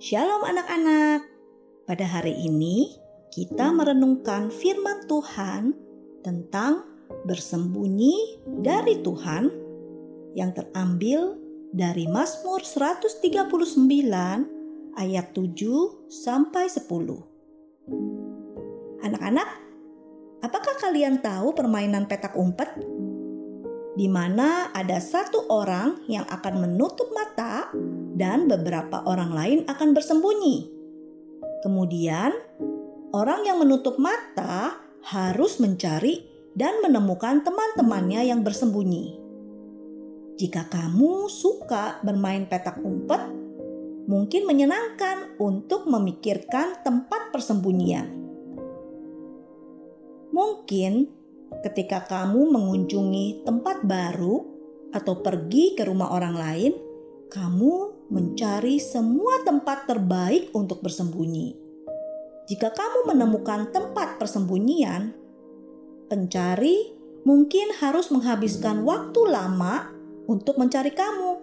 Shalom anak-anak. Pada hari ini kita merenungkan firman Tuhan tentang bersembunyi dari Tuhan yang terambil dari Mazmur 139 ayat 7 sampai 10. Anak-anak, apakah kalian tahu permainan petak umpet? Di mana ada satu orang yang akan menutup mata dan beberapa orang lain akan bersembunyi. Kemudian, orang yang menutup mata harus mencari dan menemukan teman-temannya yang bersembunyi. Jika kamu suka bermain petak umpet, mungkin menyenangkan untuk memikirkan tempat persembunyian. Mungkin ketika kamu mengunjungi tempat baru atau pergi ke rumah orang lain, kamu mencari semua tempat terbaik untuk bersembunyi. Jika kamu menemukan tempat persembunyian, pencari mungkin harus menghabiskan waktu lama untuk mencari kamu.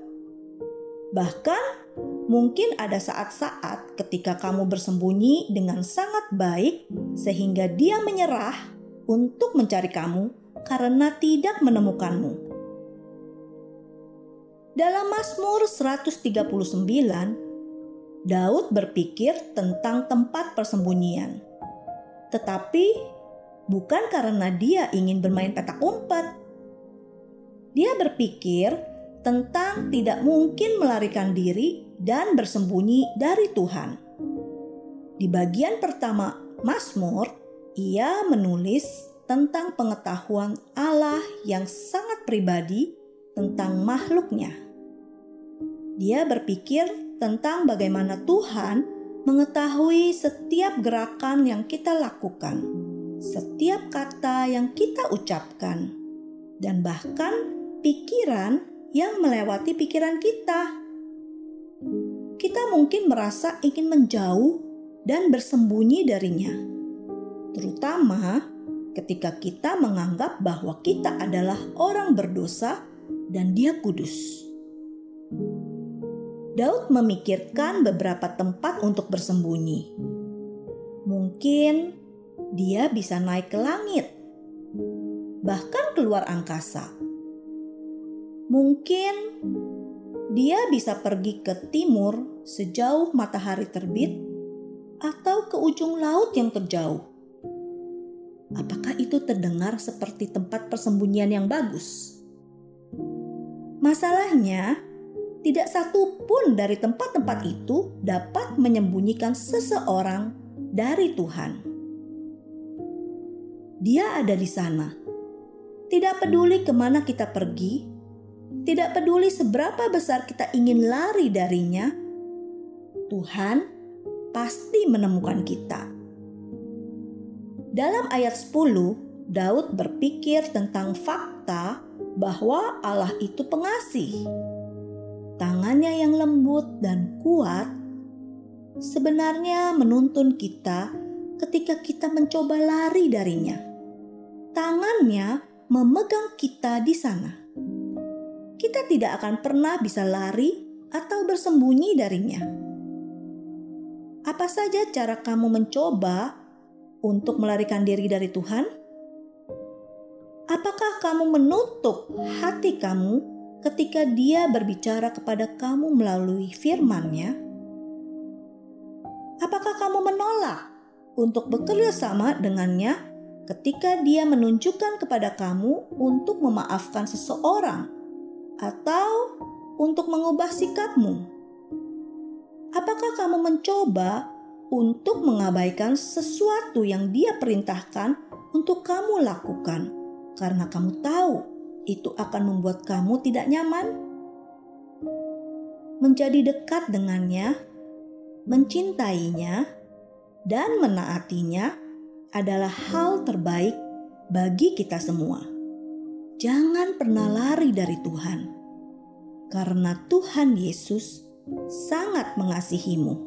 Bahkan, mungkin ada saat-saat ketika kamu bersembunyi dengan sangat baik, sehingga dia menyerah untuk mencari kamu karena tidak menemukanmu. Dalam Mazmur 139, Daud berpikir tentang tempat persembunyian. Tetapi bukan karena dia ingin bermain petak umpet. Dia berpikir tentang tidak mungkin melarikan diri dan bersembunyi dari Tuhan. Di bagian pertama Mazmur, ia menulis tentang pengetahuan Allah yang sangat pribadi tentang makhluknya. Dia berpikir tentang bagaimana Tuhan mengetahui setiap gerakan yang kita lakukan, setiap kata yang kita ucapkan, dan bahkan pikiran yang melewati pikiran kita. Kita mungkin merasa ingin menjauh dan bersembunyi darinya terutama ketika kita menganggap bahwa kita adalah orang berdosa dan Dia kudus. Daud memikirkan beberapa tempat untuk bersembunyi. Mungkin dia bisa naik ke langit, bahkan keluar angkasa. Mungkin dia bisa pergi ke timur sejauh matahari terbit, atau ke ujung laut yang terjauh. Apakah itu terdengar seperti tempat persembunyian yang bagus? Masalahnya, tidak satu pun dari tempat-tempat itu dapat menyembunyikan seseorang dari Tuhan. Dia ada di sana. Tidak peduli ke mana kita pergi, tidak peduli seberapa besar kita ingin lari darinya, Tuhan pasti menemukan kita. Dalam ayat 10, Daud berpikir tentang fakta bahwa Allah itu pengasih. Tangannya yang lembut dan kuat sebenarnya menuntun kita ketika kita mencoba lari darinya. Tangannya memegang kita di sana. Kita tidak akan pernah bisa lari atau bersembunyi darinya. Apa saja cara kamu mencoba untuk melarikan diri dari Tuhan? Apakah kamu menutup hati kamu ketika Dia berbicara kepada kamu melalui firman-Nya? Apakah kamu menolak untuk bekerja sama dengannya ketika Dia menunjukkan kepada kamu untuk memaafkan seseorang atau untuk mengubah sikapmu? Apakah kamu mencoba untuk mengabaikan sesuatu yang Dia perintahkan untuk kamu lakukan, karena kamu tahu itu akan membuat kamu tidak nyaman. Menjadi dekat dengannya, mencintainya, dan menaatinya adalah hal terbaik bagi kita semua. Jangan pernah lari dari Tuhan, karena Tuhan Yesus sangat mengasihimu.